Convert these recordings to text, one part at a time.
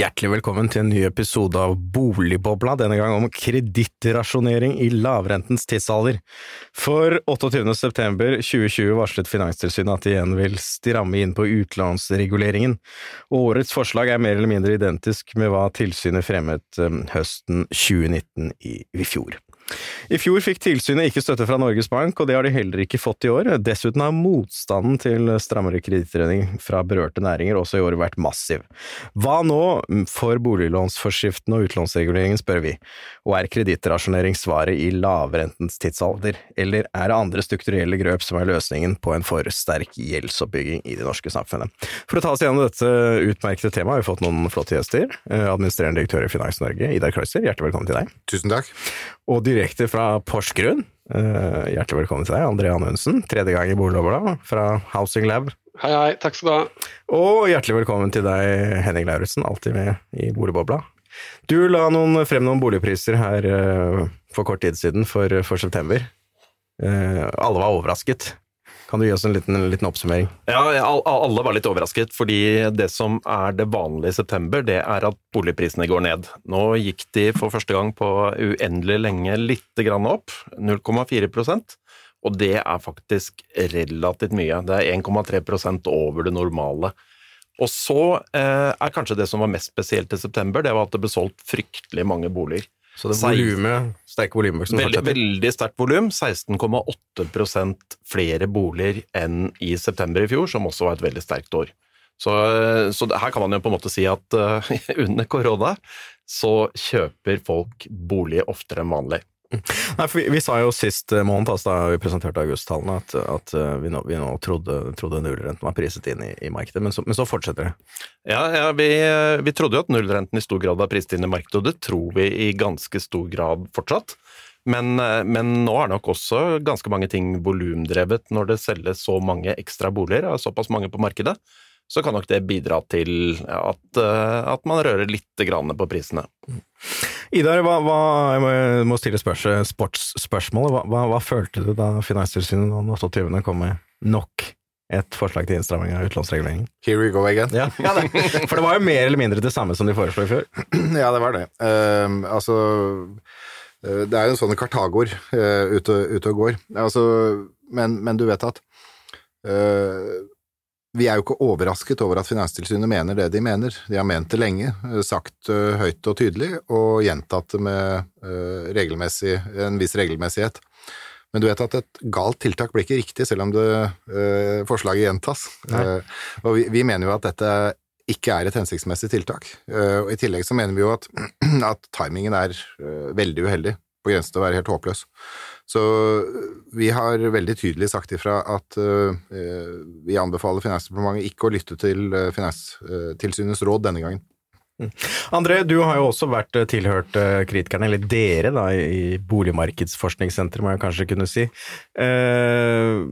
Hjertelig velkommen til en ny episode av Boligbobla, denne gang om kredittrasjonering i lavrentens tidsalder. For 28. september 2020 varslet Finanstilsynet at de igjen vil stramme inn på utlånsreguleringen, årets forslag er mer eller mindre identisk med hva tilsynet fremmet eh, høsten 2019 i, i fjor. I fjor fikk tilsynet ikke støtte fra Norges Bank, og det har de heller ikke fått i år. Dessuten har motstanden til strammere kredittredning fra berørte næringer også i år vært massiv. Hva nå for boliglånsforskriften og utlånsreguleringen, spør vi, og er kredittrasjonering svaret i lavrentens tidsalder, eller er det andre strukturelle grøp som er løsningen på en for sterk gjeldsoppbygging i det norske samfunnet? For å ta oss gjennom dette utmerkede temaet har vi fått noen flotte gjester. Eh, administrerende direktør i Finans Norge, Idar Kreutzer, hjertelig velkommen til deg. Tusen takk. Og direkte fra Porsgrunn, uh, hjertelig velkommen til deg, André Anundsen. Tredje gang i Boliglobla fra Housing Lab. Hei, hei. Takk skal du ha. Og hjertelig velkommen til deg, Henning Lauritzen, alltid med i Boligbobla. Du la noen, frem noen boligpriser her uh, for kort tid siden, for, for september. Uh, alle var overrasket. Kan du gi oss en liten, en liten oppsummering? Ja, alle var litt overrasket, fordi det som er det vanlige i september, det er at boligprisene går ned. Nå gikk de for første gang på uendelig lenge litt grann opp, 0,4% og det er faktisk relativt mye. Det er 1,3% over det normale. Og så eh, er kanskje det som var mest spesielt i september, det var at det ble solgt fryktelig mange boliger. Så det volumet, sterke volumet som veldig, fortsetter? Veldig sterkt volum. 16,8% flere boliger enn i september i fjor, som også var et veldig sterkt år. Så, så her kan man jo på en måte si at uh, under korona så kjøper folk bolig oftere enn vanlig. Nei, for vi, vi, sa jo sist eh, måned, altså, da vi presenterte augusttallene, at, at eh, vi, nå, vi, nå, trodde, trodde nullrenten var priset inn i, i markedet, men så, men så, fortsetter det. Ja, ja vi, vi, trodde jo at nullrenten i stor grad var priset inn i markedet, og det tror vi i ganske stor grad fortsatt. Men, eh, men nå er nok også ganske mange ting volumdrevet når det selges så mange ekstra boliger, såpass mange på markedet så kan nok det bidra til at, at man rører litt på prisene. Idar, hva, hva, jeg må stille spørs, sportsspørsmålet. Hva, hva, følte du da Finanstilsynet den 28. kom med nok et forslag til innstramming av utlånsreguleringen? Here we go again. Ja, ja det. For det var jo mer eller mindre det samme som de foreslo før? Ja, det var det. Um, altså uh, Det er jo en sånn Kartagoer uh, ute, ute, og går. Altså, men, men, du vet at uh, vi er jo ikke overrasket over at Finanstilsynet mener det de mener. De har ment det lenge, eh, sagt uh, høyt og tydelig, og gjentatt det med uh, en viss regelmessighet. Men du vet at et galt tiltak blir ikke riktig selv om det, forslaget gjentas. og vi, vi, mener jo at dette ikke er et hensiktsmessig tiltak. og I tillegg så mener vi jo at, at timingen er veldig uheldig, på grensen til å være helt håpløs. Så øh, vi har veldig tydelig sagt ifra at uh, vi anbefaler Finansdepartementet ikke å lytte til Finanstilsynets råd denne gangen. Mm. André, du har jo også vært tilhørt kritikerne, eller dere, da, i Boligmarkedsforskningssenteret, må jeg kanskje kunne si. Eh,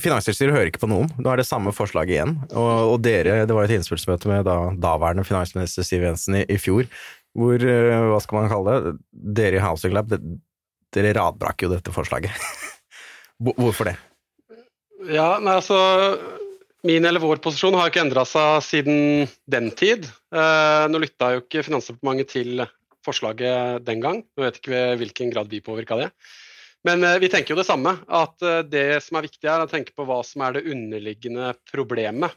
Finanstilsynet hører ikke på noen. Nå er det samme forslaget igjen. Og, og dere, det var et innspillsmøte med da, daværende finansminister Siv Jensen i, i fjor, hvor, hva skal man kalle det, dere i Housing Lab, dere radbrakk jo dette forslaget. Hvorfor det? Ja, nei, altså Min eller vår posisjon har ikke endra seg siden den tid. Eh, nå lytta jo ikke Finansdepartementet til forslaget den gang. Nå vet ikke vi hvilken grad vi påvirka det. Men eh, vi tenker jo det samme. At eh, det som er viktig, er å tenke på hva som er det underliggende problemet.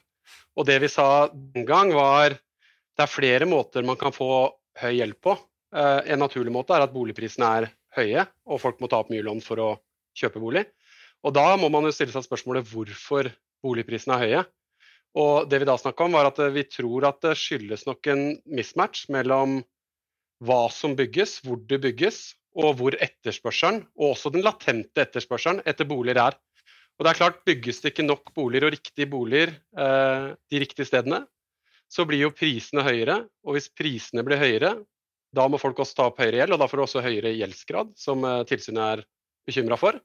Og det vi sa den gang, var det er flere måter man kan få høy gjeld på. Eh, en naturlig måte er at boligprisene er høye, og folk må ta opp mye lån for å kjøpe bolig. Og da må man jo stille seg spørsmålet hvorfor boligprisene er høye. Og det vi da snakka om, var at vi tror at det skyldes nok en mismatch mellom hva som bygges, hvor det bygges, og hvor etterspørselen, og også den latente etterspørselen, etter boliger er. Og det er klart, Bygges det ikke nok boliger og riktige boliger eh, de riktige stedene, så blir jo prisene høyere. Og hvis prisene blir høyere, da må folk også ta opp høyere gjeld, og da får du også høyere gjeldsgrad, som eh, tilsynet er bekymra for.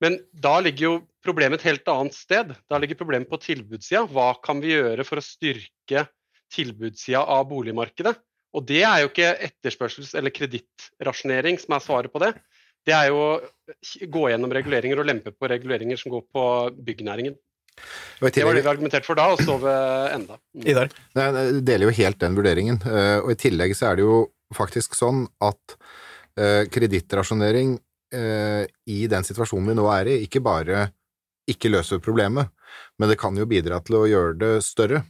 Men da ligger jo problemet et helt annet sted. Da ligger problemet på tilbudssida. Hva kan vi gjøre for å styrke tilbudssida av boligmarkedet? Og det er jo ikke etterspørsels- eller kredittrasjonering som er svaret på det. Det er jo å gå gjennom reguleringer og lempe på reguleringer som går på byggnæringen. Det var det vi argumenterte for da, og så ved enda. Mm. Idar? Jeg deler jo helt den vurderingen. Eh, Og i tillegg så er det jo faktisk sånn at eh, kredittrasjonering eh, i den situasjonen vi nå er i, ikke bare ikke løser problemet, men det kan jo bidra til å gjøre det større.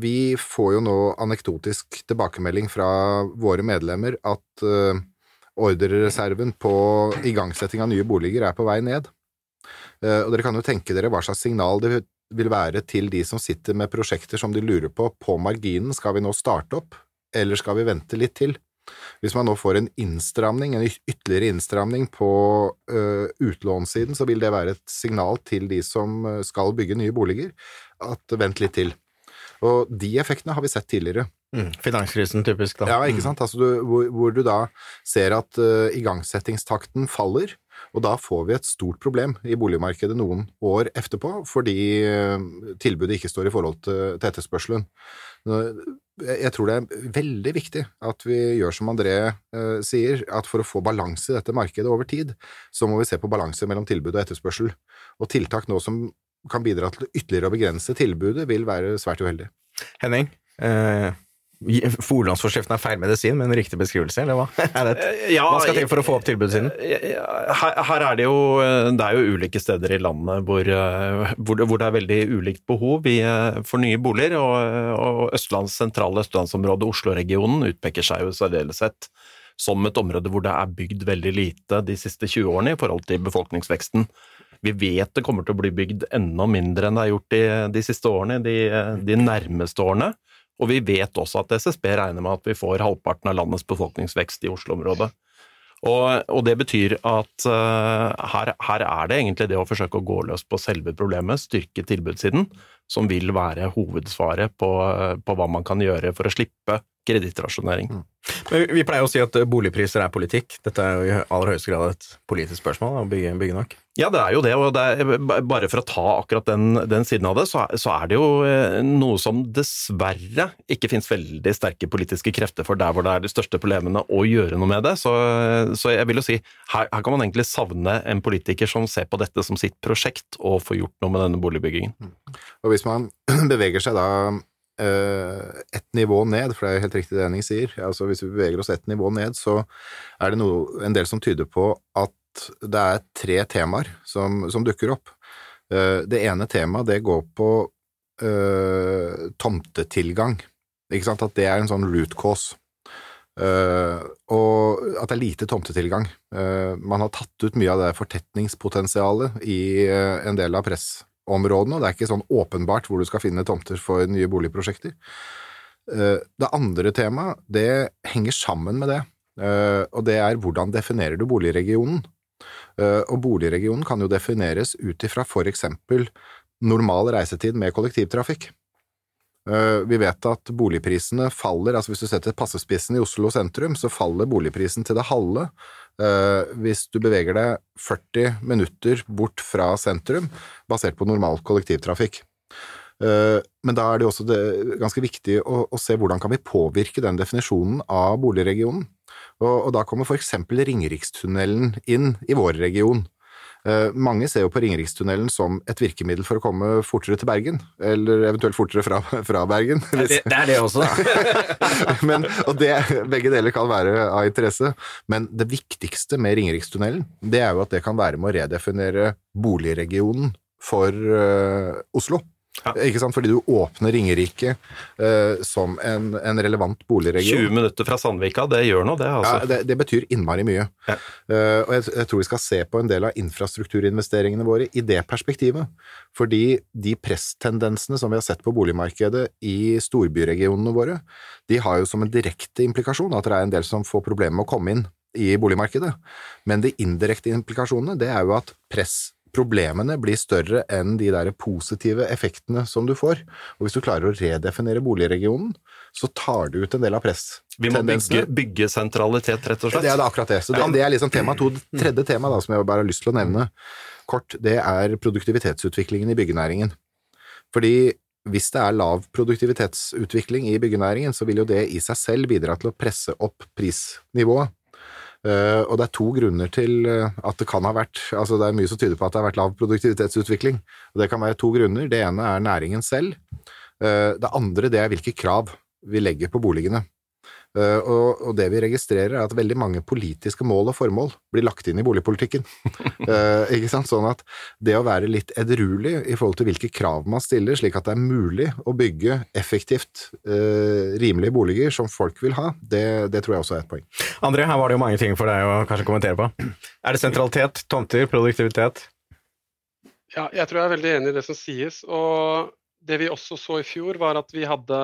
Vi får jo nå anekdotisk tilbakemelding fra våre medlemmer at ordrereserven på igangsetting av nye boliger er på vei ned. Eh, Og dere kan jo tenke dere hva slags signal det vil være til de som sitter med prosjekter som de lurer på på marginen. Skal vi nå starte opp, eller skal vi vente litt til? Hvis man nå får en innstramning, en ytterligere innstramning på ø, utlånssiden, så vil det være et signal til de som skal bygge nye boliger, at vent litt til. Og de effektene har vi sett tidligere. Mm. Finanskrisen, typisk, da. Ja, ikke sant? Altså, du, hvor, hvor du da ser at uh, igangsettingstakten faller, og da får vi et stort problem i boligmarkedet noen år etterpå, fordi uh, tilbudet ikke står i forhold til, etterspørselen. Jeg jeg tror det er veldig viktig at vi gjør som André eh, sier, at for å få balanse i dette markedet over tid, så må vi se på balanse mellom tilbud og etterspørsel. Og tiltak nå som kan bidra til ytterligere å begrense tilbudet, vil være svært uheldig. Henning? Eh, Forlånsforskriften er feil medisin, men riktig beskrivelse, eller hva? Er Ja, hva skal til for å få opp tilbudssiden? Her, her er det jo Det er jo ulike steder i landet hvor, eh, hvor, det, hvor det er veldig ulikt behov i, eh, for nye boliger. Og, og Østlands sentrale østlandsområde, Oslo-regionen, utpeker seg jo i særdeleshet som et område hvor det er bygd veldig lite de siste 20 årene i forhold til befolkningsveksten. Vi vet det kommer til å bli bygd enda mindre enn det er gjort de, de siste årene, de, de nærmeste årene. Og vi vet også at SSB regner med at vi får halvparten av landets befolkningsvekst i Oslo-området. Og, og det betyr at uh, her, her er det egentlig det å forsøke å gå løs på selve problemet, styrke tilbudssiden, som vil være hovedsvaret på, på hva man kan gjøre for å slippe kredittrasjonering. Mm. Vi pleier å si at boligpriser er politikk. Dette er jo i aller høyeste grad et politisk spørsmål, å bygge, bygge nok. Ja, det er jo det, og det er, bare for å ta akkurat den, den siden av det, så så er det jo eh, noe som dessverre ikke finnes veldig sterke politiske krefter for der hvor det er de største problemene å gjøre noe med det. Så, så jeg vil jo si, her, her kan man egentlig savne en politiker som ser på dette som sitt prosjekt, og får gjort noe med denne boligbyggingen. Og hvis man beveger seg da et nivå ned, for det er helt riktig det Henning sier, altså hvis vi beveger oss et nivå ned, så er det noe, en del som tyder på at det er tre temaer som, som dukker opp. Eh, det ene temaet det går på uh, tomtetilgang, ikke sant, at det er en sånn root cause. Uh, og at det er lite tomtetilgang. Uh, man har tatt ut mye av det fortetningspotensialet i en del av pressområdene, og det er ikke sånn åpenbart hvor du skal finne tomter for nye boligprosjekter. Det andre temaet, det henger sammen med det, og det er hvordan definerer du boligregionen? Eh, Og boligregionen kan jo defineres ut ifra for eksempel normal reisetid med kollektivtrafikk. Eh, Vi vet at boligprisene faller, altså hvis du setter passespissen i Oslo sentrum, så faller boligprisen til det halve eh, hvis du beveger deg 40 minutter bort fra sentrum, basert på normal kollektivtrafikk. Men da er det også ganske viktig å se hvordan kan vi påvirke den definisjonen av boligregionen. Og, og da kommer for eksempel Ringerikstunnelen inn i vår region. Eh, mange ser jo på Ringerikstunnelen som et virkemiddel for å komme fortere til Bergen, eller eventuelt fortere fra, fra Bergen. Det, det er det også, da. Men, og det, begge deler kan være av interesse, men det viktigste med Ringerikstunnelen, det er jo at det kan være med å redefinere boligregionen for uh, Oslo. Ja. Ikke sant? Fordi du åpner Ringerike uh, som en, en relevant boligregion. 20 minutter fra Sandvika, det gjør noe, det. Ja, altså. det, det betyr innmari mye. Ja. Uh, og jeg, jeg tror vi skal se på en del av infrastrukturinvesteringene våre i det perspektivet. Fordi de presstendensene som vi har sett på boligmarkedet i storbyregionene våre, de har jo som en direkte implikasjon at det er en del som får problemer med å komme inn i boligmarkedet. Men de indirekte implikasjonene, det er jo at pressproblemene blir større enn de der positive effektene som du får. Og hvis du klarer å redefinere boligregionen, så tar du ut en del av press. Vi må bygge, bygge sentralitet, rett og slett. Det er det akkurat det. Så det, det er liksom tema to. Det tredje tema da, som jeg bare har lyst til å nevne kort, det er produktivitetsutviklingen i byggenæringen. Fordi hvis det er lav produktivitetsutvikling i byggenæringen, så vil jo det i seg selv bidra til å presse opp prisnivået. Uh, og det er to grunner til uh, at det kan ha vært altså Det er mye som tyder på at det har vært lav produktivitetsutvikling. og Det kan være to grunner. Det ene er næringen selv. Uh, det andre det er hvilke krav vi legger på boligene. Uh, og, og, det vi registrerer, er at veldig mange politiske mål og formål blir lagt inn i boligpolitikken. uh, ikke sant? Sånn at det å være litt edruelig i forhold til hvilke krav man stiller, slik at det er mulig å bygge effektivt uh, rimelige boliger som folk vil ha, det, det, tror jeg også er et poeng. André, her var det jo mange ting for deg å kanskje kommentere på. Er det sentralitet, tomter, produktivitet? Ja, jeg tror jeg er veldig enig i det som sies. og det vi også så i fjor, var at vi hadde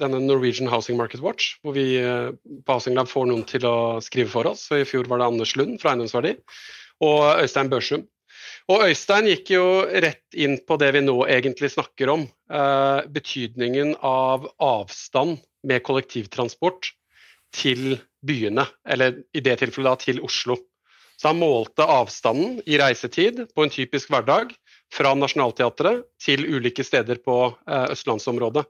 denne Norwegian Housing Market Watch, hvor vi eh, på Housing Lab får noen til å skrive for oss. Så I fjor var det Anders Lund fra Eiendomsverdi og Øystein Børsum. Og Øystein gikk jo rett inn på det vi nå egentlig snakker om. Eh, betydningen av avstand med kollektivtransport til byene, eller i det tilfellet da til Oslo. Så han målte avstanden i reisetid på en typisk hverdag fra Nationaltheatret til ulike steder på eh, østlandsområdet.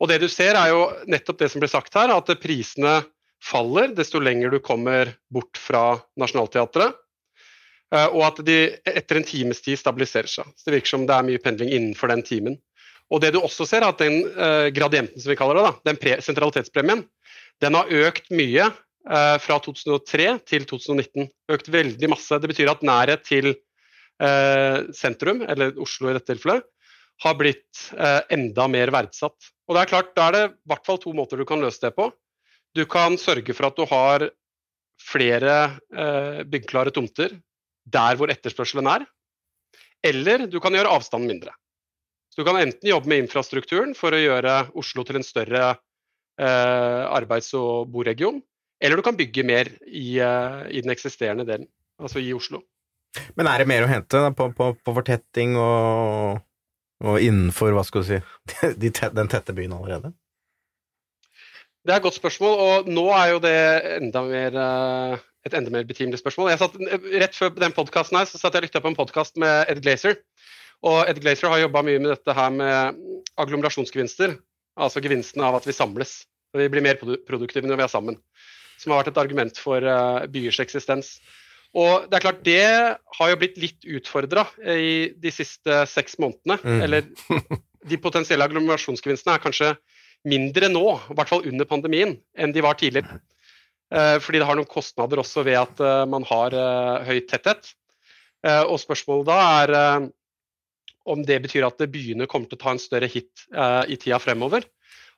Og det du ser er jo nettopp det som ble sagt her, at prisene faller desto lenger du kommer bort fra Nationaltheatret. Eh, og at de etter en times tid stabiliserer seg. Så Det virker som det er mye pendling innenfor den timen. Og det du også ser, er at den uh, gradienten som vi kaller det, da, den sentralitetspremien, den har økt mye uh, fra 2003 til 2019. Økt veldig masse. Det betyr at nærhet til eh, sentrum, eller Oslo i dette tilfellet, har blitt eh, enda mer verdsatt. Og det er klart, Da er det i hvert fall to måter du kan løse det på. Du kan sørge for at du har flere eh, byggklare tomter der hvor etterspørselen er. Eller du kan gjøre avstanden mindre. Så Du kan enten jobbe med infrastrukturen for å gjøre Oslo til en større eh, arbeids- og boregion, eller du kan bygge mer i, eh, i den eksisterende delen, altså i Oslo. Men er det mer å hente da, på, på, på, fortetting og, og, innenfor, hva skal du si, de, de, den tette byen allerede? Det er et godt spørsmål, og nå er jo det enda mer, eh, et enda mer betimelig spørsmål. Satt, rett før den podkasten her, så satt jeg og lytta på en podkast med Ed Glazer. Og Ed Glazer har jobba mye med dette her med agglomerasjonsgevinster. Altså gevinsten av at vi samles. Vi blir mer produktive når vi er sammen. Som har vært et argument for eh, byers eksistens. Og det er klart, det har jo blitt litt utfordra i de siste seks månedene. Mm. Eller de potensielle agglomerasjonsgevinstene er kanskje mindre nå, i hvert fall under pandemien, enn de var tidligere. Eh, fordi det har noen kostnader også ved at eh, man har eh, høy tetthet. Og spørsmålet da er om det betyr at byene kommer til å ta en større hit i tida fremover.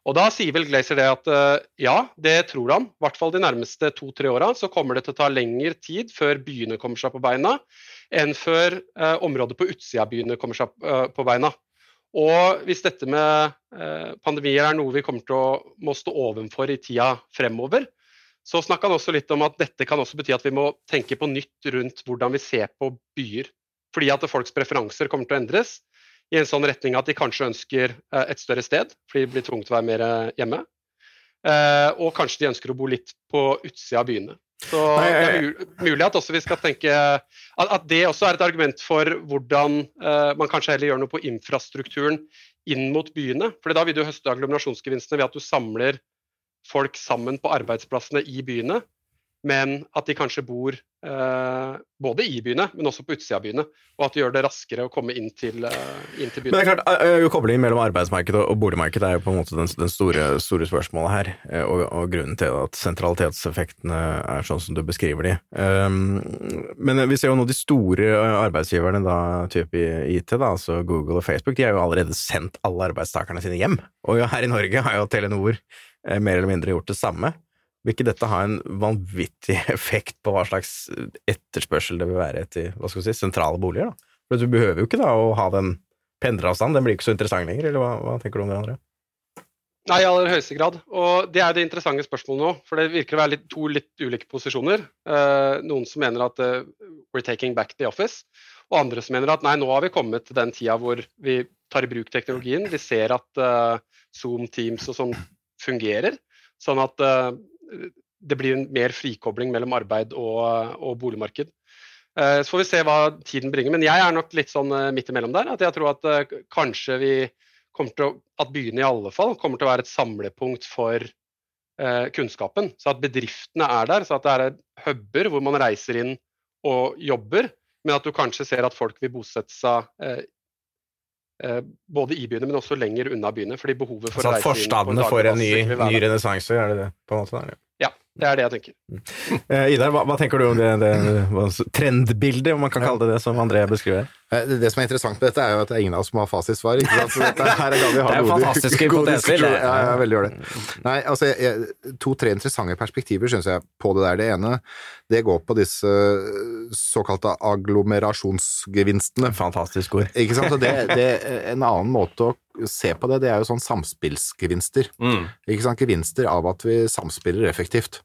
Og Da sier vel Glazer det at uh, ja, det tror han. I hvert fall de nærmeste to-tre åra så kommer det til å ta lengre tid før byene kommer seg på beina, enn før uh, området på utsida av byene kommer seg uh, på beina. Og hvis dette med pandemier er noe vi kommer til å må stå ovenfor i tida fremover, så snakka han også litt om at dette kan også bety at vi må tenke på nytt rundt hvordan vi ser på byer. Fordi at folks preferanser kommer til å endres i en sånn retning at de kanskje ønsker eh, et større sted, fordi de blir tvunget til å være mer eh, hjemme. Eh, og kanskje de ønsker å bo litt på utsida av byene. Så det er mulig at også vi skal tenke at det også er et argument for hvordan man kanskje heller gjør noe på infrastrukturen inn mot byene. For da vil du høste agglomerasjonsgevinstene ved at du samler folk sammen på arbeidsplassene i byene men at de kanskje bor eh, både i byene, men også på utsida av byene. Og at det gjør det raskere å komme inn til, eh, inn til byene. Men det er klart, uh, Koblingen mellom arbeidsmarkedet og boligmarkedet er jo på en måte den, den store, store, spørsmålet her. Uh, og, og, grunnen til at sentralitetseffektene er sånn som du beskriver de. Um, men vi ser jo nå de store arbeidsgiverne, da, type IT, da, altså Google og Facebook, de har jo allerede sendt alle arbeidstakerne sine hjem. Og her i Norge har jo Telenor mer eller mindre gjort det samme. Vil ikke dette ha en vanvittig effekt på hva slags etterspørsel det vil være etter hva skal vi si, sentrale boliger? da? For Du behøver jo ikke da å ha den pendleravstanden, den blir ikke så interessant lenger, eller hva, hva tenker du om det, André? Nei, i aller høyeste grad. Og det er det interessante spørsmålet nå. For det virker å være litt, to litt ulike posisjoner. Eh, noen som mener at eh, we're taking back the office, og andre som mener at nei, nå har vi kommet til den tida hvor vi tar i bruk teknologien. Vi ser at eh, Zoom, Teams og sånn fungerer. Sånn at det blir en mer frikobling mellom arbeid og, og boligmarked. Eh, så får vi se hva tiden bringer. Men jeg er nok litt sånn eh, midt imellom der. At jeg tror at eh, kanskje vi kommer til å, at byene i alle fall kommer til å være et samlepunkt for kunnskapen. Så at bedriftene er der, så at det er huber hvor man reiser inn og jobber, men at du kanskje ser at folk vil bosette seg eh både i byene, men også lenger unna byene. fordi behovet for altså, å at reise inn på forstadene får en ny, ny renessanse, er det det? på en måte? Der? Ja, det er det jeg tenker. Eh, Idar, hva, hva tenker du om det, det det trendbildet, om man kan kalle det det, som André beskriver? Eh, Det, det som er interessant med dette, er jo at det er ingen av oss som har fasitsvar. Ikke sant? Så dette her er vi har Det er fantastiske hypoteser, det. Ja, jeg veldig ålreit. Nei, altså, to-tre interessante perspektiver syns jeg på det der. Det ene, det går på disse såkalte agglomerasjonsgevinstene. Fantastisk ord. Ikke sant? Det, det, en annen måte å se på det, det er jo sånn samspillsgevinster. Mm. Ikke sant? Gevinster av at vi samspiller effektivt.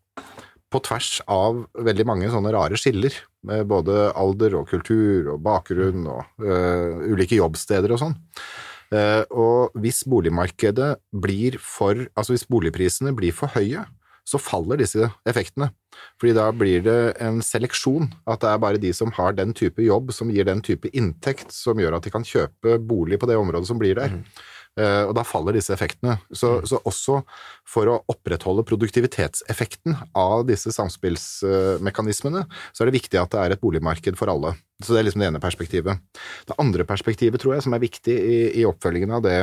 På tvers av veldig mange sånne rare skiller, med både alder og kultur og bakgrunn og øh, ulike jobbsteder og sånn. Uh, og hvis boligmarkedet blir for Altså hvis boligprisene blir for høye, så faller disse effektene. Fordi da blir det en seleksjon, at det er bare de som har den type jobb, som gir den type inntekt, som gjør at de kan kjøpe bolig på det området som blir der. Eh, og da faller disse effektene. Så, så også for å opprettholde produktivitetseffekten av disse samspillsmekanismene, så er det viktig at det er et boligmarked for alle. Så det er liksom det ene perspektivet. Det andre perspektivet, tror jeg, som er viktig i, i oppfølgingen av det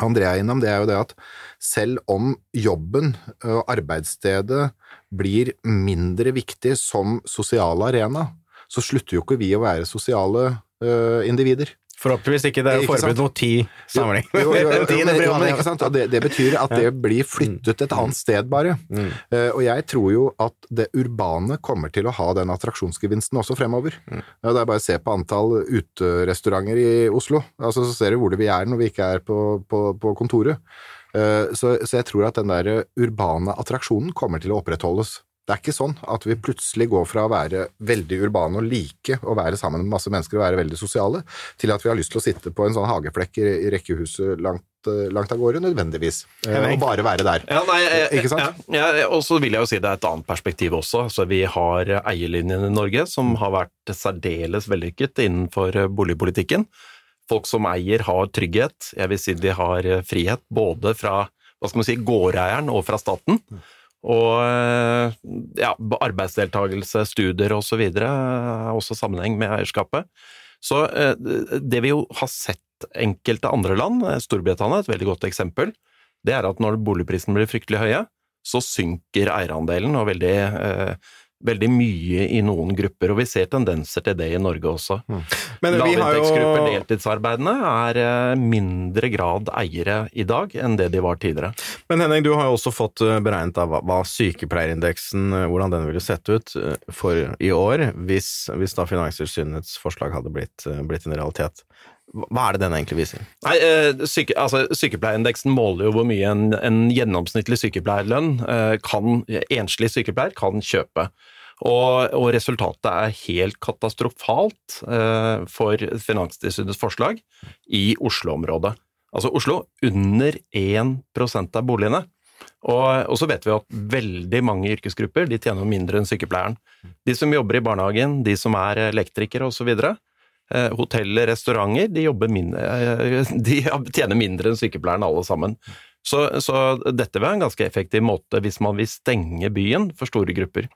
André er innom, det er jo det at selv om jobben og arbeidsstedet blir mindre viktig som sosial arena, så slutter jo ikke vi å være sosiale øh, individer. Forhåpentligvis ikke. Det er jo forbud mot ti samlinger. Jo, jo, jo, men, det, det betyr at det blir flyttet et annet sted, bare. Mm. Uh, og jeg tror jo at det urbane kommer til å ha den attraksjonsgevinsten også fremover. Mm. Ja, det er bare å se på antall uterestauranter i Oslo, altså så ser du hvor det vi er når vi ikke er på, på, på kontoret. Uh, så, så jeg tror at den der urbane attraksjonen kommer til å opprettholdes. Det er ikke sånn at vi plutselig går fra å være veldig urbane og like å være sammen med masse mennesker og være veldig sosiale, til at vi har lyst til å sitte på en sånn hageflekk i, i rekkehuset langt, eh, langt av gårde, nødvendigvis. Eh, og bare være der. Ja, nei, eh, Ikke sant? Ja, ja, og så vil jeg jo si det er et annet perspektiv også. Altså, vi har eierlinjen i Norge som har vært særdeles vellykket innenfor boligpolitikken. Folk som eier har trygghet. Jeg vil si de har frihet både fra hva skal man si, gårdeieren og fra staten. Og eh, ja, arbeidsdeltakelse, studier osv. har også sammenheng med eierskapet. Så eh, det vi jo har sett enkelte andre land, eh, Storbritannia er et veldig godt eksempel, det er at når boligprisene blir fryktelig høye, så synker eierandelen, og veldig, veldig mye i noen grupper. Og vi ser tendenser til det i Norge også. Mm. vi Lavinntektsgrupper, jo deltidsarbeidende, er eh, mindre grad eiere i dag enn det de var tidligere. Men Henning, du har jo også fått eh, beregnet av hva, sykepleierindeksen, eh, hvordan den ville sett ut eh, for i år, hvis, hvis da Finanstilsynets forslag hadde blitt, eh, blitt en realitet. Hva er det den egentlig viser? Nei, eh, syke, altså, Sykepleierindeksen måler jo hvor mye en, en gjennomsnittlig sykepleierlønn eh, kan, enslig sykepleier kan kjøpe. Og, og resultatet er helt katastrofalt eh, for Finanstilsynets forslag i Oslo-området. Altså Oslo under 1% av boligene. Og, og så vet vi at veldig mange yrkesgrupper de tjener mindre enn sykepleieren. De som jobber i barnehagen, de som er elektrikere osv. Eh, hoteller, restauranter, de, mindre, eh, de tjener mindre enn sykepleieren alle sammen. Så, så dette vil være en ganske effektiv måte hvis man vil stenge byen for store grupper.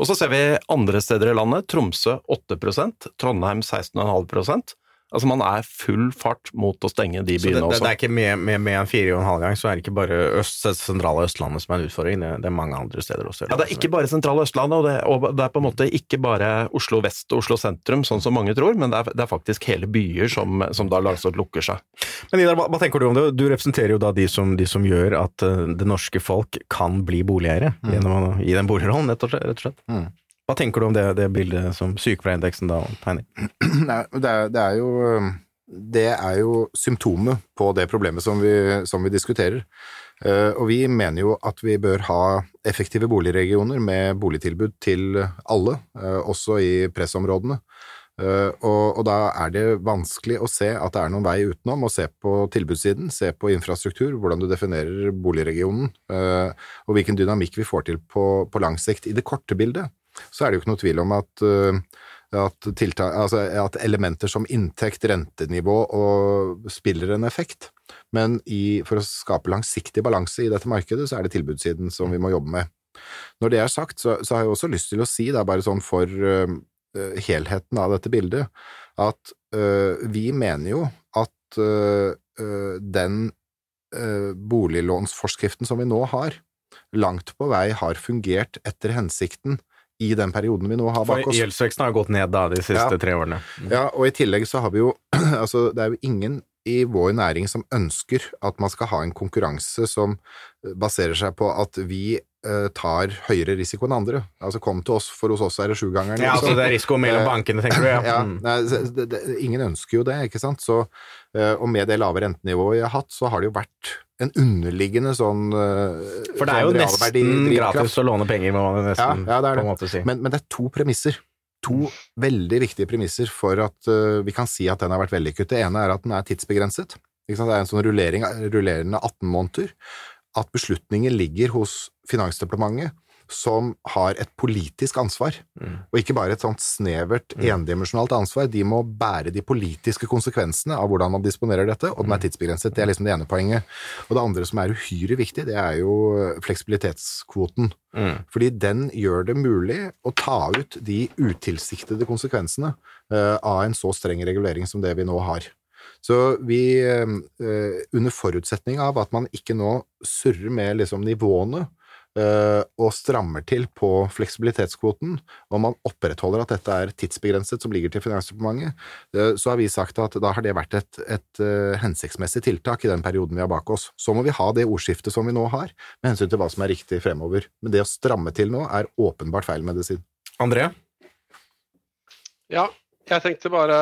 Og så ser vi andre steder i landet. Tromsø 8% Trondheim 16,5 Altså man er full fart mot å stenge de Så det, byene det, også. det er ikke med, med, med en fire og en halv gang, så er det ikke bare øst, sentrale Østlandet som er en utfordring, det, det er mange andre steder også. Ja, Det er ikke bare sentrale Østlandet, og det, og det er på en måte ikke bare Oslo vest og Oslo sentrum, sånn som mange tror, men det er, er faktisk hele byer som, som da langsomt lukker seg. Men Idar, hva, hva tenker du om det? Du representerer jo da de som, de som gjør at eh, det norske folk kan bli boligeiere, gjennom å gi dem boliglån. Rett og slett. Mm. Hva tenker du om det, det bildet som sykepleierindeksen da tegner? Nei, det, er, det, er jo, det er jo symptomet på det problemet som vi, som vi diskuterer. Eh, og vi mener jo at vi bør ha effektive boligregioner med boligtilbud til alle, eh, også i pressområdene. Eh, og, og da er det vanskelig å se at det er noen vei utenom å se på tilbudssiden, se på infrastruktur, hvordan du definerer boligregionen, og hvilken dynamikk vi får til på, på lang sikt. I det korte bildet så er det jo ikke noe tvil om at eh, at, tiltak, altså at elementer som inntekt, rentenivå og spiller en effekt. Men i, for å skape langsiktig balanse i dette markedet, så er det tilbudssiden som vi må jobbe med. Når det er sagt, så, så har jeg også lyst til å si, det er bare sånn for uh, helheten av dette bildet, at uh, vi mener jo at uh, den boliglånsforskriften som vi nå har, langt på vei har fungert etter hensikten i den perioden vi nå har bak oss. For Gjeldsveksten har gått ned da de siste ja. tre årene. Mm. Ja, og i tillegg så har vi jo Altså, det er jo ingen i vår næring som ønsker at man skal ha en konkurranse som baserer seg på at vi tar høyere risiko enn andre. Altså kom til oss, for hos oss er det sjugangeren. Ja, altså det er risiko mellom uh, bankene, tenker du? Ja. ja mm. nei, det, det, ingen ønsker jo det, ikke sant. Så, uh, og med det lave rentenivået vi har hatt, så har det jo vært en underliggende sånn For det er jo nesten gratis å låne penger, må man nesten ja, ja, det er det. på en måte si. Men, men det er to premisser to veldig viktige premisser for at uh, vi kan si at den har vært vellykket. Det ene er at den er tidsbegrenset. Det er en sånn rullerende 18 måneder. At beslutningen ligger hos Finansdepartementet, som har et politisk ansvar, mm. og ikke bare et sånt snevert, mm. endimensjonalt ansvar. De må bære de politiske konsekvensene av hvordan man disponerer dette, og den er mm. tidsbegrenset. Det er liksom det ene poenget. Og det andre som er uhyre viktig, det er jo fleksibilitetskvoten. Mm. Fordi den gjør det mulig å ta ut de utilsiktede konsekvensene uh, av en så streng regulering som det vi nå har. Så vi, uh, under forutsetning av at man ikke nå surrer med liksom nivåene, Eh, og strammer til på fleksibilitetskvoten, og man opprettholder at dette er tidsbegrenset, som ligger til Finansdepartementet, eh, så har vi sagt at da har det vært et, et eh, hensiktsmessig tiltak i den perioden vi har bak oss. Så må vi ha det ordskiftet som vi nå har, med hensyn til hva som er riktig fremover. Men det å stramme til nå er åpenbart feil medisin. André? Ja, jeg tenkte bare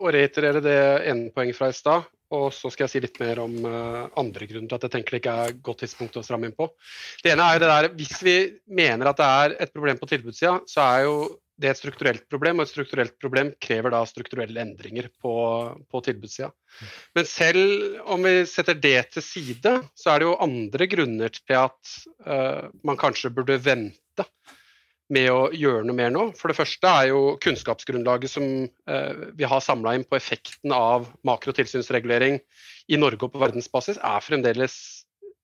å reiterere det ene poenget fra i stad. Og så skal jeg si litt mer om uh, andre grunner til at jeg tenker det ikke er godt tidspunkt å stramme inn på. Det ene er jo det der, Hvis vi mener at det er et problem på tilbudssida, så er jo det et strukturelt problem, og et strukturelt problem krever da strukturelle endringer på, på tilbudssida. Men selv om vi setter det til side, så er det jo andre grunner til at uh, man kanskje burde vente med å gjøre noe mer nå. For det første er jo kunnskapsgrunnlaget som eh, vi har samla inn på effekten av makrotilsynsregulering i Norge og på verdensbasis, er fremdeles,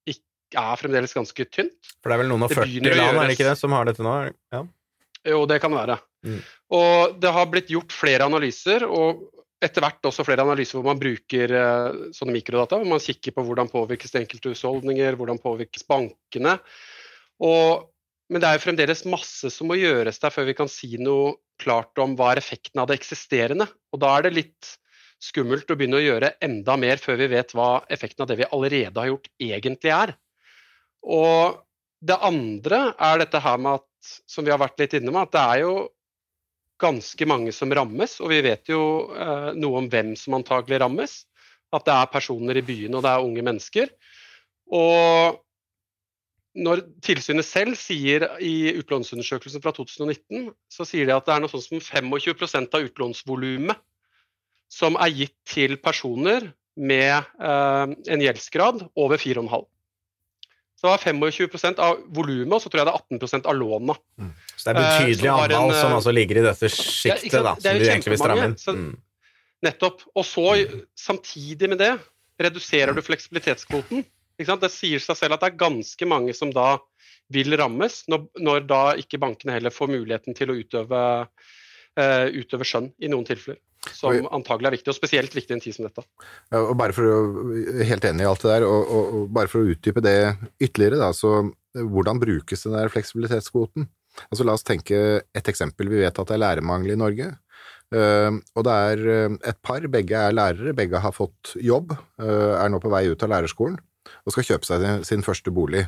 er fremdeles ganske tynt. For det er vel noen av 40 land er det ikke det, som har dette nå? Ja. Jo, det kan være. Mm. Og det har blitt gjort flere analyser, og etter hvert også flere analyser hvor man bruker uh, sånne mikrodata. Hvor man kikker på hvordan påvirkes enkelte husholdninger, hvordan påvirkes bankene. Og men det er jo fremdeles masse som må gjøres der før vi kan si noe klart om hva er effekten av det eksisterende. Og da er det litt skummelt å begynne å gjøre enda mer før vi vet hva effekten av det vi allerede har gjort, egentlig er. Og det andre er dette her med at, som vi har vært litt inne med, at det er jo ganske mange som rammes. Og vi vet jo eh, noe om hvem som antagelig rammes. At det er personer i byene, og det er unge mennesker. Og når tilsynet selv sier i utlånsundersøkelsen fra 2019, så sier de at det er noe sånt som 25% av utlånsvolumet som er gitt til personer med eh, en gjeldsgrad over 4,5. Så det var 25% av volumet, og så tror jeg det er 18 av låna. Mm. Så det er betydelig eh, antall som altså ligger i dette sjiktet, ja, da, som du egentlig vil stramme inn. Mm. Nettopp. Og så, samtidig med det, reduserer du fleksibilitetskvoten. Det sier seg selv at det er ganske mange som da vil rammes, når, når da ikke bankene heller får muligheten til å utøve, uh, utøve skjønn i noen tilfeller. Som antagelig er viktig, og spesielt viktig i en tid som dette. Ja, og bare for å, Helt enig i alt det der, og, og, og bare for å utdype det ytterligere, da, så hvordan brukes den der fleksibilitetskvoten? Altså La oss tenke et eksempel. Vi vet at det er lærermangel i Norge. Uh, og det er et par, begge er lærere, begge har fått jobb, er nå på vei ut av lærerskolen og skal kjøpe seg sin første bolig.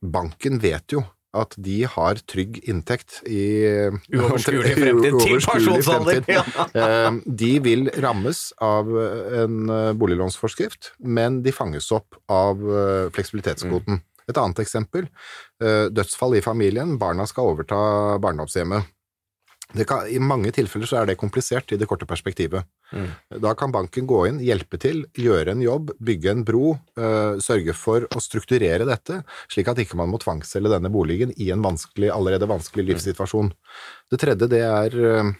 Banken vet jo at de har trygg inntekt i Uoverskuelig fremtid til pensjonsalder! Ja. Eh, de vil rammes av en eh, boliglånsforskrift, men de fanges opp av eh, fleksibilitetskvoten. Mm. Et annet eksempel, dødsfall i familien, barna skal overta barndomshjemmet. Kan, I mange tilfeller så er det komplisert i det korte perspektivet. Mm. Da kan banken gå inn, hjelpe til, gjøre en jobb, bygge en bro, øh, sørge for å strukturere dette, slik at ikke man må tvangsselge denne boligen i en vanskelig, allerede vanskelig livssituasjon. Det tredje det er øh,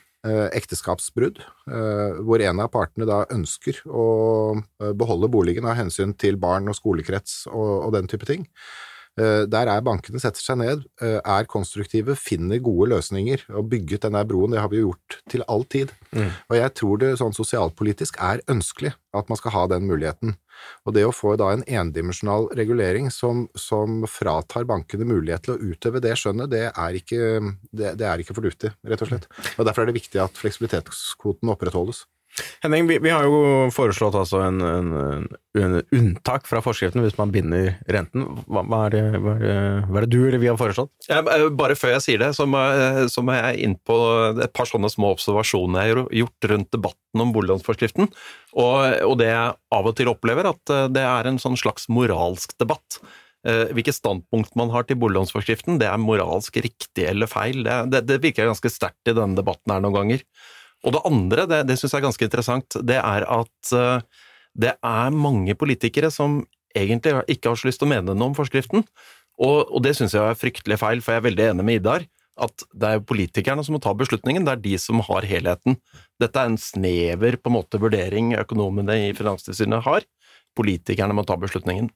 ekteskapsbrudd, eh, hvor en av partene da ønsker å eh, beholde boligen av hensyn til barn og skolekrets og, og den type ting. Eh, Der er bankene setter seg ned, eh, er konstruktive, finner gode løsninger og bygget denne broen. Det har vi jo gjort til all tid. Mm. Og jeg tror det sånn sosialpolitisk er ønskelig at man skal ha den muligheten. Og det å få da en endimensjonal regulering som, som fratar bankene mulighet til å utøve det skjønnet, det er, ikke, det, det er ikke fornuftig, rett og slett. Og Derfor er det viktig at fleksibilitetskvoten opprettholdes. Henning, vi, vi har jo foreslått altså en, en, en unntak fra forskriften hvis man binder renten. Hva, hva, er det, hva, er det, hva er det du eller vi har foreslått? Ja, eh, Bare før jeg sier det, så må, jeg- så må jeg inn på et par sånne små observasjoner jeg har gjort rundt debatten om boliglånsforskriften. Og, og det jeg av og til opplever, at eh, det er en sånn slags moralsk debatt. Eh, Hvilket standpunkt man har til boliglånsforskriften, det er moralsk riktig eller feil. Det, det virker ganske sterkt i denne debatten her noen ganger. Og det andre, det, det syns jeg er ganske interessant, det er at eh, det er mange politikere som egentlig ikke har så lyst til å mene noe om forskriften. Og, og det syns jeg er fryktelig feil, for jeg er veldig enig med Idar. At det er politikerne som må ta beslutningen, det er de som har helheten. Dette er en snever på en måte vurdering økonomene i Finanstilsynet har. Politikerne må ta beslutningen.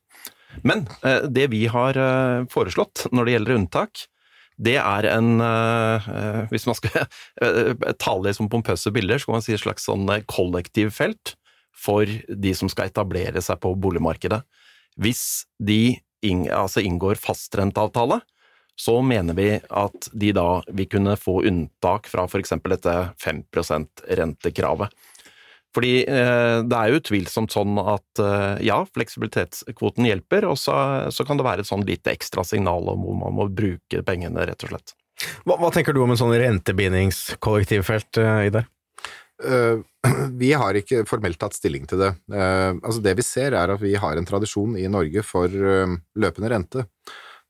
Men eh, det vi har eh, foreslått når det gjelder unntak, det er en eh, eh, Hvis man skal eh, tale i som pompøse bilder, så kan man si et slags sånn kollektivfelt for de som skal etablere seg på boligmarkedet. Hvis de ing, altså inngår fastrenteavtale, så mener vi at de da vil kunne få unntak fra f.eks. dette 5% rentekravet. Fordi eh, det er jo utvilsomt sånn at eh, ja, fleksibilitetskvoten hjelper, og så, så kan det være et sånn lite ekstra signal om hvor man må bruke pengene, rett og slett. Hva, hva tenker du om en sånn rentebindingskollektivfelt, eh, Idar? Uh, Vi har ikke formelt tatt stilling til det. Uh, altså det vi ser er at vi har en tradisjon i Norge for uh, løpende rente.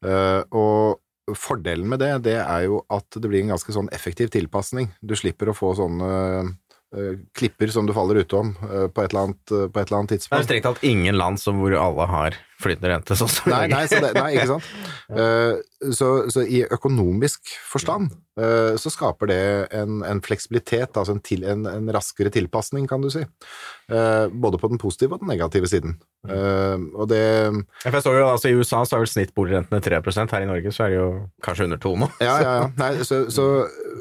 Eh, og fordelen med det, det er jo at det blir en ganske sånn effektiv tilpasning. Du slipper å få sånne klipper som du faller utom eh, på, et eller annet, eh, på et eller annet Det er tidspunkt. strengt tatt ingen land som hvor alle har flytende rente, sånn som Nei, nei, så det, nei, ikke sant. Eh, så, så i økonomisk forstand eh, så skaper det en, en fleksibilitet, altså en, til, en, en raskere tilpasning, kan du si. Eh, både på den positive og den negative siden. Eh, og det Jeg så jo, altså I USA så er vel snittboligrentene 3 her i Norge så er det jo kanskje under 2 nå. Ja, ja, ja. Nei, så, så,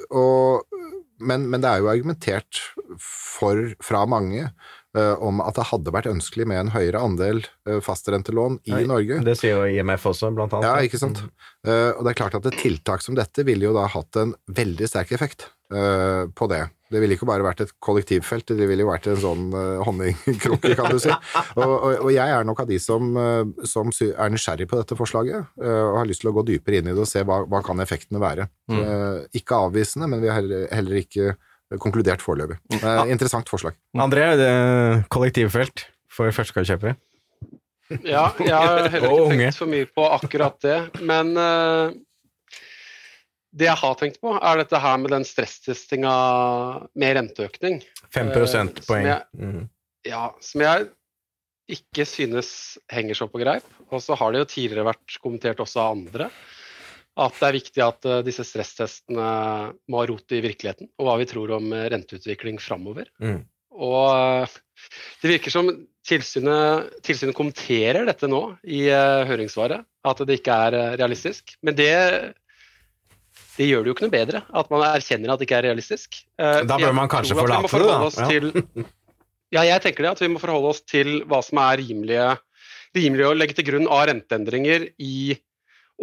og, men, men det er jo argumentert for, fra mange eh, om at det hadde vært ønskelig med en høyere andel eh, fastrentelån i Nei, Norge. Det sier jo IMF også, blant annet. Ja, ikke sant. Eh, og det er klart at et tiltak som dette ville jo da hatt en veldig sterk effekt på det. Det ville ikke bare vært et kollektivfelt, det ville jo vært en sånn uh, honningkrukke, kan du si. Og, og, og jeg er nok av de som, som er nysgjerrig på dette forslaget, og har lyst til å gå dypere inn i det og se hva, hva kan effektene være. Eh, ikke avvisende, men vi har heller, heller ikke konkludert foreløpig. Eh, interessant forslag. André, det er kollektivfelt for førstegangskjøpere. Ja, jeg har heller ikke tenkt for mye på akkurat det. Men eh, det jeg har tenkt på, er dette her med den stresstestinga med renteøkning. 5 Eh, prosentpoeng. Mhm. Ja, som jeg ikke synes henger så på greip. Og så har det jo tidligere vært kommentert også av andre at det er viktig at eh, disse stresstestene må ha rot i virkeligheten, og hva vi tror om eh, renteutvikling framover. Mm. Og eh, det virker som tilsynet, tilsynet kommenterer dette nå i høringssvaret, at det ikke er realistisk. Men det, det gjør det jo ikke noe bedre at man erkjenner at det ikke er realistisk. Da bør man kanskje forlate det, da. Til, ja, jeg tenker det. At vi må forholde oss til hva som er rimelige, rimelig å legge til grunn av renteendringer i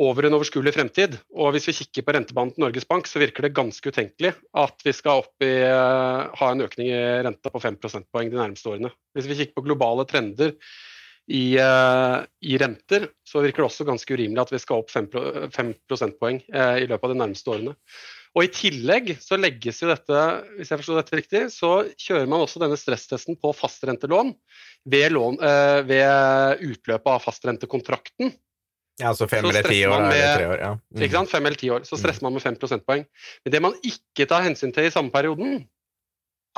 over en overskuelig fremtid. Og hvis vi kikker på rentebanen til Norges Bank, så virker det ganske utenkelig at vi skal opp i, eh, ha en økning i renta på 5 prosentpoeng de nærmeste årene. Hvis vi kikker på globale trender i, eh, i renter, så virker det også ganske urimelig at vi skal opp 5, 5 prosentpoeng eh, i løpet av de nærmeste årene. Og I tillegg så legges jo dette, hvis jeg forstår dette riktig, så kjører man også denne stresstesten på fastrentelån ved, lån, ved utløpet av fastrentekontrakten. Ja, altså fem eller ti år med, eller år. Ja. Mm. Ikke sant? Fem eller ti år. Så stresser man med 5 prosentpoeng. Men det man ikke tar hensyn til i samme perioden,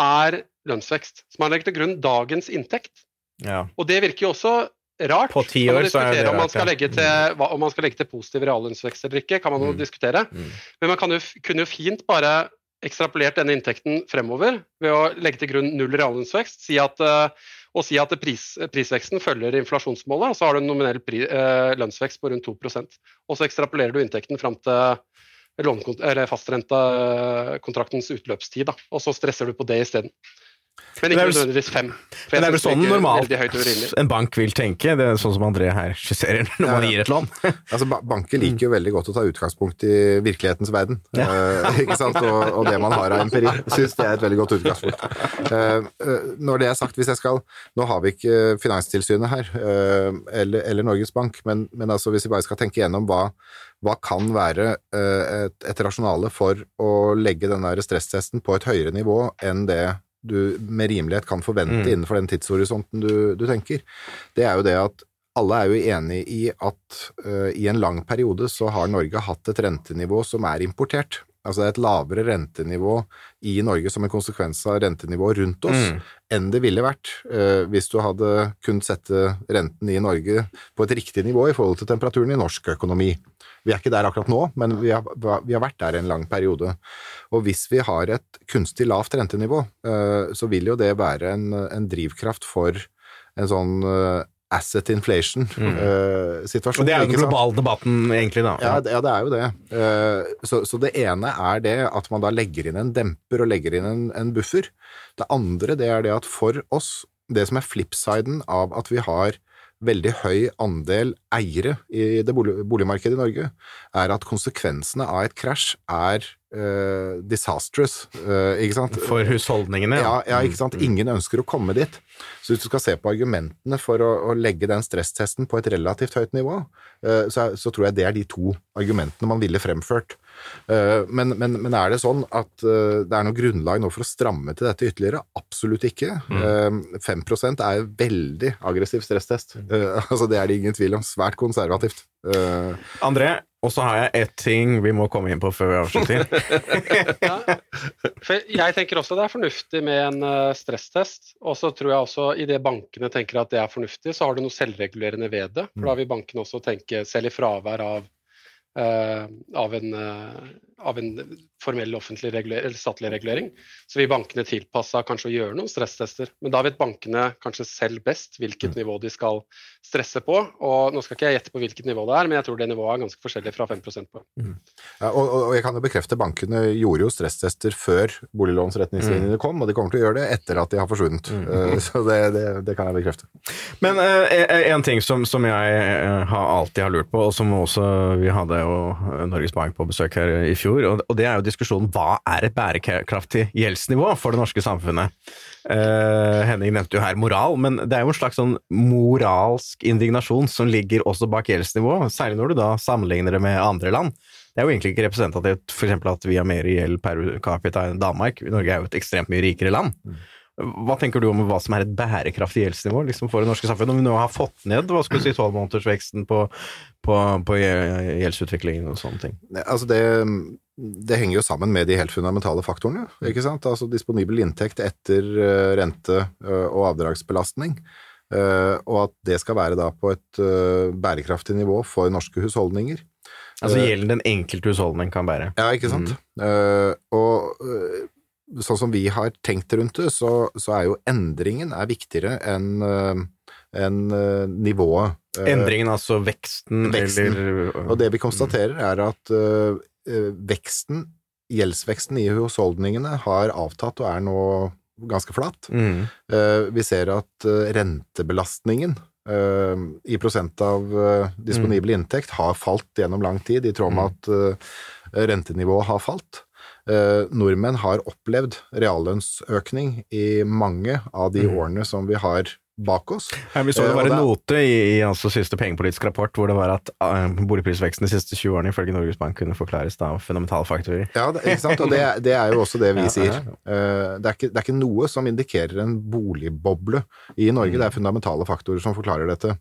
er lønnsvekst. Så man legger til grunn dagens inntekt. Ja. Og det virker jo også rart. På ti år så er det rart. om man skal legge til, hva, om man skal legge til positiv reallønnsvekst eller ikke, kan man jo Mm. diskutere. Mm. Men man kan jo, kunne jo fint bare ekstrapolert denne inntekten fremover ved å legge til grunn null reallønnsvekst si at, eh, og si at pris, prisveksten følger inflasjonsmålet, og så har du en nominell pri, eh, lønnsvekst på rundt 2% Og så ekstrapolerer du inntekten fram til fastrentekontraktens utløpstid, da. og så stresser du på det isteden. Men ikke nødvendigvis fem. For det er vel sånn normalt en bank vil tenke, det er sånn som André her skisserer når man gir et lån. altså, Banker liker jo veldig godt å ta utgangspunkt i virkelighetens verden, ja. uh, ikke sant? Og, og, det man har av empiri. Syns det er et veldig godt utgangspunkt. Uh, uh, når det er sagt, hvis jeg skal Nå har vi ikke Finanstilsynet her, eller, eller, Norges Bank, men, men altså, hvis vi bare skal tenke gjennom hva hva kan være et, et rasjonale for å legge den stresstesten på et høyere nivå enn det du med rimelighet kan forvente mm. innenfor den tidshorisonten du, du, tenker, det er jo det at alle er jo enig i at uh, i en lang periode så har Norge hatt et rentenivå som er importert. Altså det er et lavere rentenivå i Norge som en konsekvens av rentenivået rundt oss mm. enn det ville vært uh, hvis du hadde kunnet sette renten i Norge på et riktig nivå i forhold til temperaturen i norsk økonomi. Vi er ikke der akkurat nå, men vi har, vi har vært der en lang periode. Og hvis vi har et kunstig lavt rentenivå, eh, så vil jo det være en, en drivkraft for en sånn eh, asset inflation-situasjon. Mm. Uh, det er jo den globale debatten, egentlig, da. Ja, det, ja, det er jo det. Uh, så, så, det ene er det at man da legger inn en demper og legger inn en, en, buffer. Det andre det er det at for oss, det som er flipsiden av at vi har veldig høy andel eiere i det boligmarkedet i Norge, er at konsekvensene av et krasj er uh, disastrous, uh, ikke sant? For husholdningene? Ja, ja, ikke sant. Mm. Ingen ønsker å komme dit. Så hvis du skal se på argumentene for å, å legge den stresstesten på et relativt høyt nivå, uh, så, så, tror jeg det er de to argumentene man ville fremført. Eh, men, men, men, er det sånn at eh, det er noe grunnlag nå for å stramme til dette ytterligere? Absolutt ikke. Mm. 5 eh, er veldig aggressiv stresstest. Altså, det er det ingen tvil om. Svært konservativt. André, og så har jeg ett ting vi må komme inn på før vi avslutter. ja, jeg tenker også det er fornuftig med en stresstest. Og så tror jeg også i det bankene tenker at det er fornuftig, så har du noe selvregulerende ved det. For da vil bankene også tenke, selv i fravær av av, en, uh, av, en, formell offentlig reguler, statlig regulering. Så vil bankene tilpassa kanskje å gjøre noen stresstester. Men da vet bankene kanskje selv best hvilket mm. nivå de skal stresse på. Og nå skal ikke jeg gjette på hvilket nivå det er, men jeg tror det nivået er ganske forskjellig fra 5 på. Mm. Ja, og, og, jeg kan jo bekrefte bankene gjorde jo stresstester før boliglånsretningslinjene mm. kom, og de kommer til å gjøre det etter at de har forsvunnet. Mm. Uh, så det, det, det, kan jeg bekrefte. Men en ting som, som jeg har alltid har lurt på, og som også vi hadde jo Norges Bank på besøk her i fjor, og det er jo diskusjonen hva er et bærekraftig gjeldsnivå for det norske samfunnet? Uh, Henning nevnte jo her moral, men det er jo en slags sånn moralsk indignasjon som ligger også bak gjeldsnivå, særlig når du da sammenligner det med andre land. Det er jo egentlig ikke representativt f.eks. at vi har mer gjeld per capita enn Danmark. Norge er jo et ekstremt mye rikere land. Hva tenker du om hva som er et bærekraftig gjeldsnivå liksom, for det norske samfunnet? Om vi nå har fått ned hva skal vi si, tolvmånedersveksten på, på, på gjeldsutviklingen og sånne ting? Altså det, det, henger jo sammen med de helt fundamentale faktorene. ikke sant? Altså Disponibel inntekt etter uh, rente uh, og avdragsbelastning. Uh, og at det skal være da på et bærekraftig nivå for norske husholdninger. Altså gjelden den enkelte husholdning kan bære? Ja, ikke sant. Mm. og sånn som vi har tenkt rundt det, så, så er jo endringen er viktigere enn uh, enn uh, nivået. Uh, endringen, altså veksten, veksten, eller Og det vi konstaterer, er at veksten, gjeldsveksten i husholdningene, har avtatt og er nå ganske flat. Mm. vi ser at rentebelastningen i prosent av disponibel mm. inntekt har falt gjennom lang tid, i tråd med mm. at rentenivået har falt. Eh, nordmenn har opplevd reallønnsøkning i mange av de mm. årene som vi har bak oss. Ja, vi så det var en note i, i altså, siste pengepolitisk rapport hvor det var at uh, boligprisveksten de siste 20 årene ifølge Norges Bank kunne forklares av fundamentale faktorer. Ja, det, ikke sant? og det, det, er jo også det vi sier. Uh, det, er ikke, det, er ikke, noe som indikerer en boligboble i Norge, det er mm. fundamentale faktorer som forklarer dette.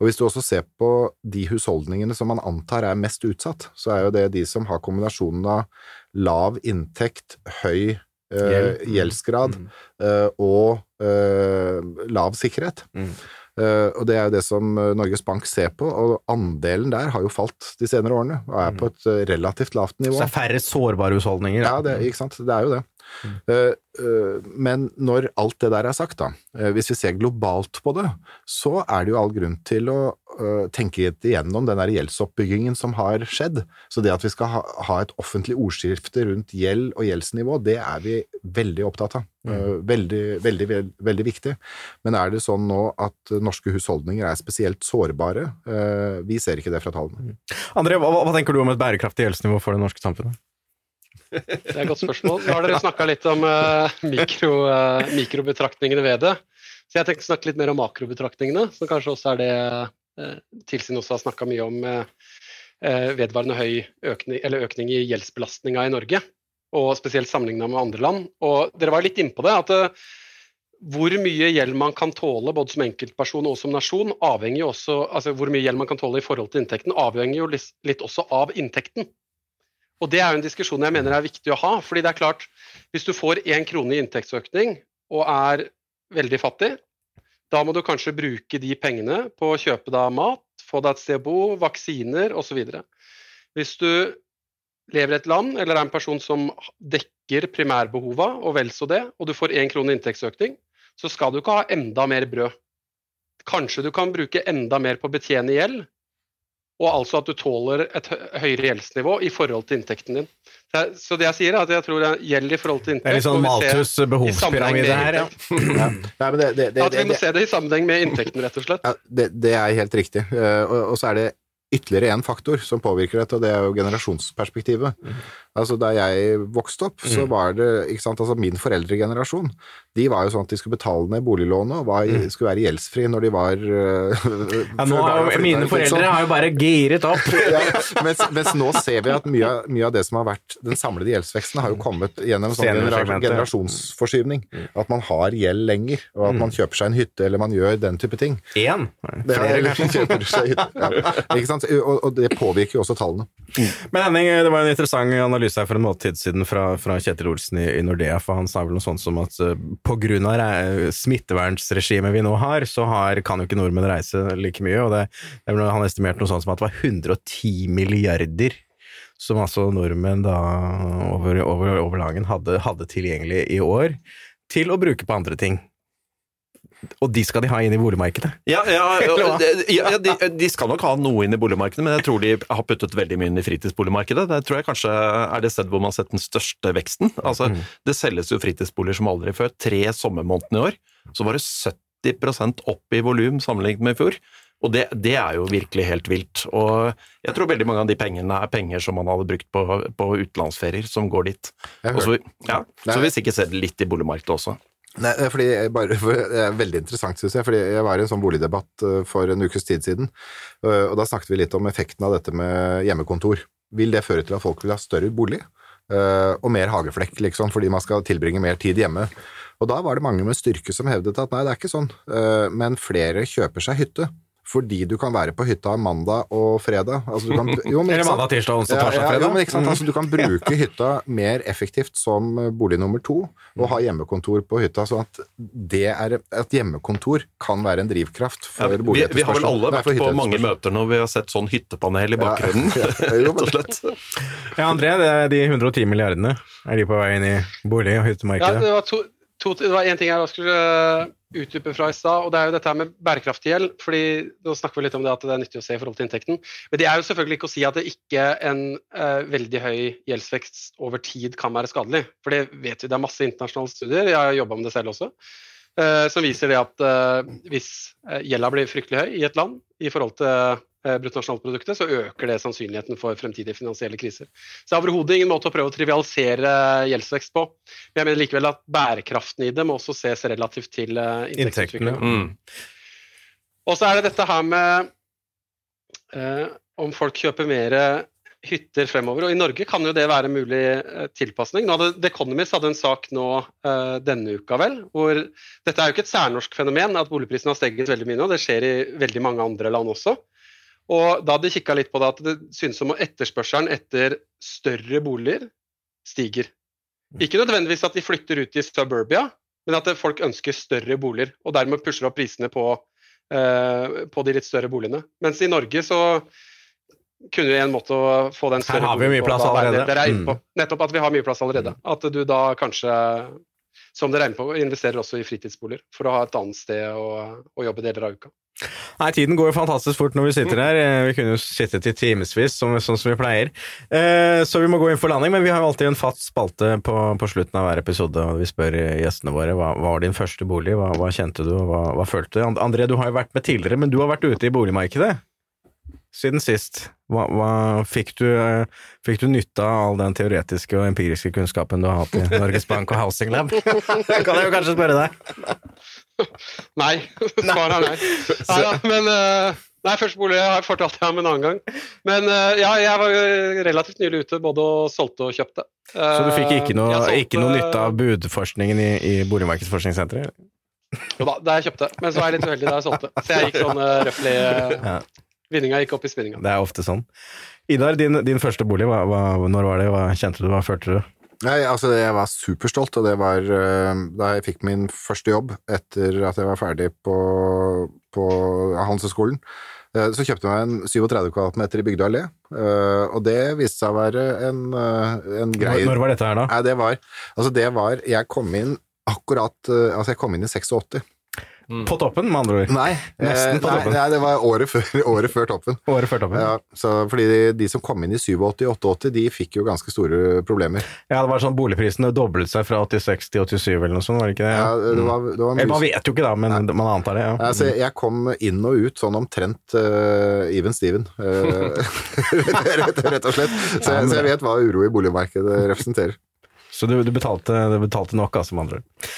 Og Hvis du også ser på de husholdningene som man antar er mest utsatt, så er jo det de som har kombinasjonen av lav inntekt, høy eh, gjeldsgrad mm. uh, og eh, lav sikkerhet. Mm. Eh, og det er jo det som eh, Norges Bank ser på, og andelen der har jo falt de senere årene, og er på et eh, relativt lavt nivå. Så det er færre sårbare husholdninger. Ja, det, ikke sant. Det er jo det. Eh, eh, men når alt det der er sagt, da, eh, hvis vi ser globalt på det, så er det jo all grunn til å tenke igjennom den der gjeldsoppbyggingen som har skjedd. Så det at vi skal ha, et offentlig ordskifte rundt gjeld og gjeldsnivå, det er vi veldig opptatt av. Eh, Veldig, veldig, veldig viktig. Men er det sånn nå at norske husholdninger er spesielt sårbare? Vi ser ikke det fra tallene. André, hva, hva tenker du om et bærekraftig gjeldsnivå for det norske samfunnet? Det er et godt spørsmål. Nå har dere snakka litt om uh, mikro, uh, mikrobetraktningene ved det. Så jeg tenkte å snakke litt mer om makrobetraktningene, som kanskje også er det uh, tilsyn også har snakka mye om. vedvarende høy økning, eller økning i gjeldsbelastninga i Norge, og spesielt sammenligna med andre land. Og dere var litt innpå det, at hvor mye gjeld man kan tåle både som enkeltperson og som nasjon, avhenger jo også, altså hvor mye gjeld man kan tåle i forhold til inntekten, avhenger jo litt også av inntekten. Og Det er jo en diskusjon jeg mener er viktig å ha. fordi det er klart, Hvis du får én krone i inntektsøkning og er veldig fattig, da må du kanskje bruke de pengene på å kjøpe deg mat, få deg et sted å bo, vaksiner osv. Hvis du lever i et land eller er en person som dekker primærbehova, og vel så det, og du får én krone inntektsøkning, så skal du ikke ha enda mer brød. Kanskje du kan bruke enda mer på å betjene gjeld, og altså at du tåler et høyere gjeldsnivå i forhold til inntekten din. Så det jeg sier er at jeg tror det gjelder i forhold til Det er litt sånn Malthus behovspyramide her, ja. Ja. Nei, men det, det, det, At vi må det, se det i sammenheng med inntekten, rett og slett. Ja, det, det er helt riktig. Eh, Og, og så er det ytterligere en faktor som påvirker dette, og det er jo generasjonsperspektivet. Altså Da jeg vokste opp, så var det ikke sant, altså min foreldregenerasjon De var jo sånn at de skulle betale ned boliglånet og var, skulle være gjeldsfri når de var uh, Ja, nå har jo, mine foreldre har jo bare giret opp. ja, mens, mens nå ser vi at mye, mye av det som har vært den samlede gjeldsveksten, har jo kommet gjennom sånn generasjonsforskyvning. At man har gjeld lenger, og at man kjøper seg en hytte, eller man gjør den type ting. Én. Det er, Flere, kanskje. Ja. Ikke sant? Og, og det påvirker jo også tallene. Men Henning, det var en interessant analyse her for en måned siden fra, fra Kjetil Olsen i, i Nordea, for han sa vel noe sånt som at uh, grunn av re- smittevernsregimet vi nå har, så har, kan jo ikke nordmenn reise like mye, og det, det ble, han estimerte noe sånt som at det var 110 milliarder som altså nordmenn da over, over, over langen hadde, hadde tilgjengelig i år, til å bruke på andre ting. Og de skal de ha inn i boligmarkedet. Ja, ja, ja, ja de, de skal nok ha noe inn i boligmarkedet, men jeg tror de har puttet veldig mye inn i fritidsboligmarkedet. Det tror jeg kanskje er det stedet hvor man har sett den største veksten. Altså, Det selges jo fritidsboliger som aldri før. Tre sommermånedene i år så var det 70% opp i volum sammenlignet med i fjor. Og det, det er jo virkelig helt vilt. Og jeg tror veldig mange av de pengene er penger som man hadde brukt på, på utenlandsferier, som går dit. Så, ja, så vi sikkert ser det litt i boligmarkedet også. Nei, fordi jeg bare, for det er veldig interessant, syns jeg. fordi Jeg var i en sånn boligdebatt eh, for en ukes tid siden, eh, og da snakket vi litt om effekten av dette med hjemmekontor. Vil det føre til at folk vil ha større bolig? eh, Og mer hageflekk, liksom, fordi man skal tilbringe mer tid hjemme. Og da var det mange med styrke som hevdet at nei, det er ikke sånn, eh, men flere kjøper seg hytte. Fordi du kan være på hytta mandag og fredag. Altså, du kan, jo, men, Eller mandag, tirsdag, onsdag, torsdag, fredag. ja, jo, men ikke sant? Mm. Altså, du kan bruke hytta mer effektivt som eh, bolig nummer to, og ha hjemmekontor på hytta. sånn at, det er, at hjemmekontor kan være en drivkraft Ja, for vi, vi har vel alle vært på mange møter når vi har sett sånn hyttepanel i bakgrunnen, Ja, ja, jo, men- rett og slett. Ja, André, det er de 110 milliardene, er de på vei inn i bolig- og Ja, det var to, to, det var én ting jeg skulle eh, utdype fra i stad, og det er jo dette med bærekraftig gjeld. fordi Nå snakker vi litt om det at det er nyttig å se i forhold til inntekten. Men det er jo selvfølgelig ikke å si at det ikke en uh, veldig høy gjeldsvekst over tid kan være skadelig. For det vet vi, det er masse internasjonale studier, jeg har jobba med det selv også, uh, som viser det at uh, hvis gjelda blir fryktelig høy i et land i forhold til bruttonasjonalproduktet, så øker det sannsynligheten for fremtidige finansielle kriser. Så det er overhodet ingen måte å prøve å trivialisere gjeldsvekst på. Men jeg mener likevel at bærekraften i det må også ses relativt til uh, Inntektene. inntektsutviklingen. Mm. Og så er det dette her med eh, om folk kjøper mer hytter fremover. Og i Norge kan jo det være mulig eh, tilpasning. Nå hadde, The Economist hadde en sak nå eh, denne uka, vel, hvor dette er jo ikke et særnorsk fenomen at boligprisene har steget veldig mye nå. Det skjer i veldig mange andre land også. Og da hadde de kikka litt på det, at det synes som om etterspørselen etter større boliger stiger. Ikke nødvendigvis at de flytter ut i suburbia, men at folk ønsker større boliger, og dermed pusher opp prisene på eh, på de litt større boligene. Mens i Norge så kunne vi en måte å få den større Her har vi mye plass allerede. er Mm. Nettopp at vi har mye plass allerede. At du da kanskje, som dere er inne på, investerer også i fritidsboliger for å ha et annet sted å, å jobbe deler av uka. Nei, tiden går jo fantastisk fort når vi sitter her. Eh, Vi kunne jo sittet i timevis, sånn som vi pleier. Eh, så vi må gå inn for landing, men vi har jo alltid en fast spalte på, på slutten av hver episode. og Vi spør gjestene våre hva, var din første bolig, hva, hva kjente du, hva, hva følte du? And- André, du har jo vært med tidligere, men du har vært ute i boligmarkedet siden sist. Hva, hva fikk, du, eh, fikk du nytte av all den teoretiske og empiriske kunnskapen du har hatt i Norges Bank og Housing Lab? Det kan jeg jo kanskje spørre deg. Nei, svaret er nei. nei ja, men eh, Nei, første bolig har jeg fortalt deg om en annen gang. Men eh, ja, jeg var relativt nylig ute, både og solgte og kjøpte. Så du fikk ikke noe, solgte- ikke noe nytte av budforskningen i, i Boligmarkedsforskningssenteret? Jo da, da jeg kjøpte, men så var jeg litt uheldig da jeg solgte. Så jeg gikk sånn uh, røftlig Ja. Vinninga gikk opp i spinninga. Det er ofte sånn. Idar, din, din første bolig, hva, hva, når var det? Hva kjente du, hva følte du? Nei, altså jeg var superstolt, og det var eh, da jeg fikk min første jobb etter at jeg var ferdig på, på Handelshøyskolen. Eh, Så kjøpte jeg meg en 37 kvadratmeter i Bygdøy allé, eh, og det viste seg å være en, en grei Når, var dette her, da? Nei, det var Altså, det var Jeg kom inn akkurat Altså, jeg kom inn i 86. På toppen, med andre ord. Nei, Nesten på eh, nei, toppen. nei det var året før, året før toppen. Året før toppen. Ja. Så fordi de, de som kom inn i 87-88, de fikk jo ganske store problemer. Ja, det var sånn boligprisene doblet seg fra 86 til 87 eller noe sånt, var det ikke det? Ja, det Mm. var, det var mye... man vet jo ikke da, men man antar det. Ja. Altså, jeg kom inn og ut sånn omtrent uh, even Steven, uh, rett, rett og slett. Så så jeg vet hva uro i boligmarkedet representerer. Så du, du, betalte, du betalte nok, altså, med andre ord.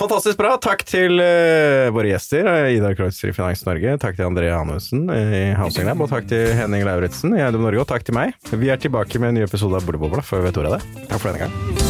Fantastisk bra. Takk til uh, våre gjester, Ida Idar Kreutzer i Finans Norge, takk til André Hannussen eh, i Housing Lab, og takk til Henning Lauritzen i Eiendom Norge, og takk til meg. Vi er tilbake med en ny episode av Boblebobla før vi vet ordet av det. Takk for denne gang.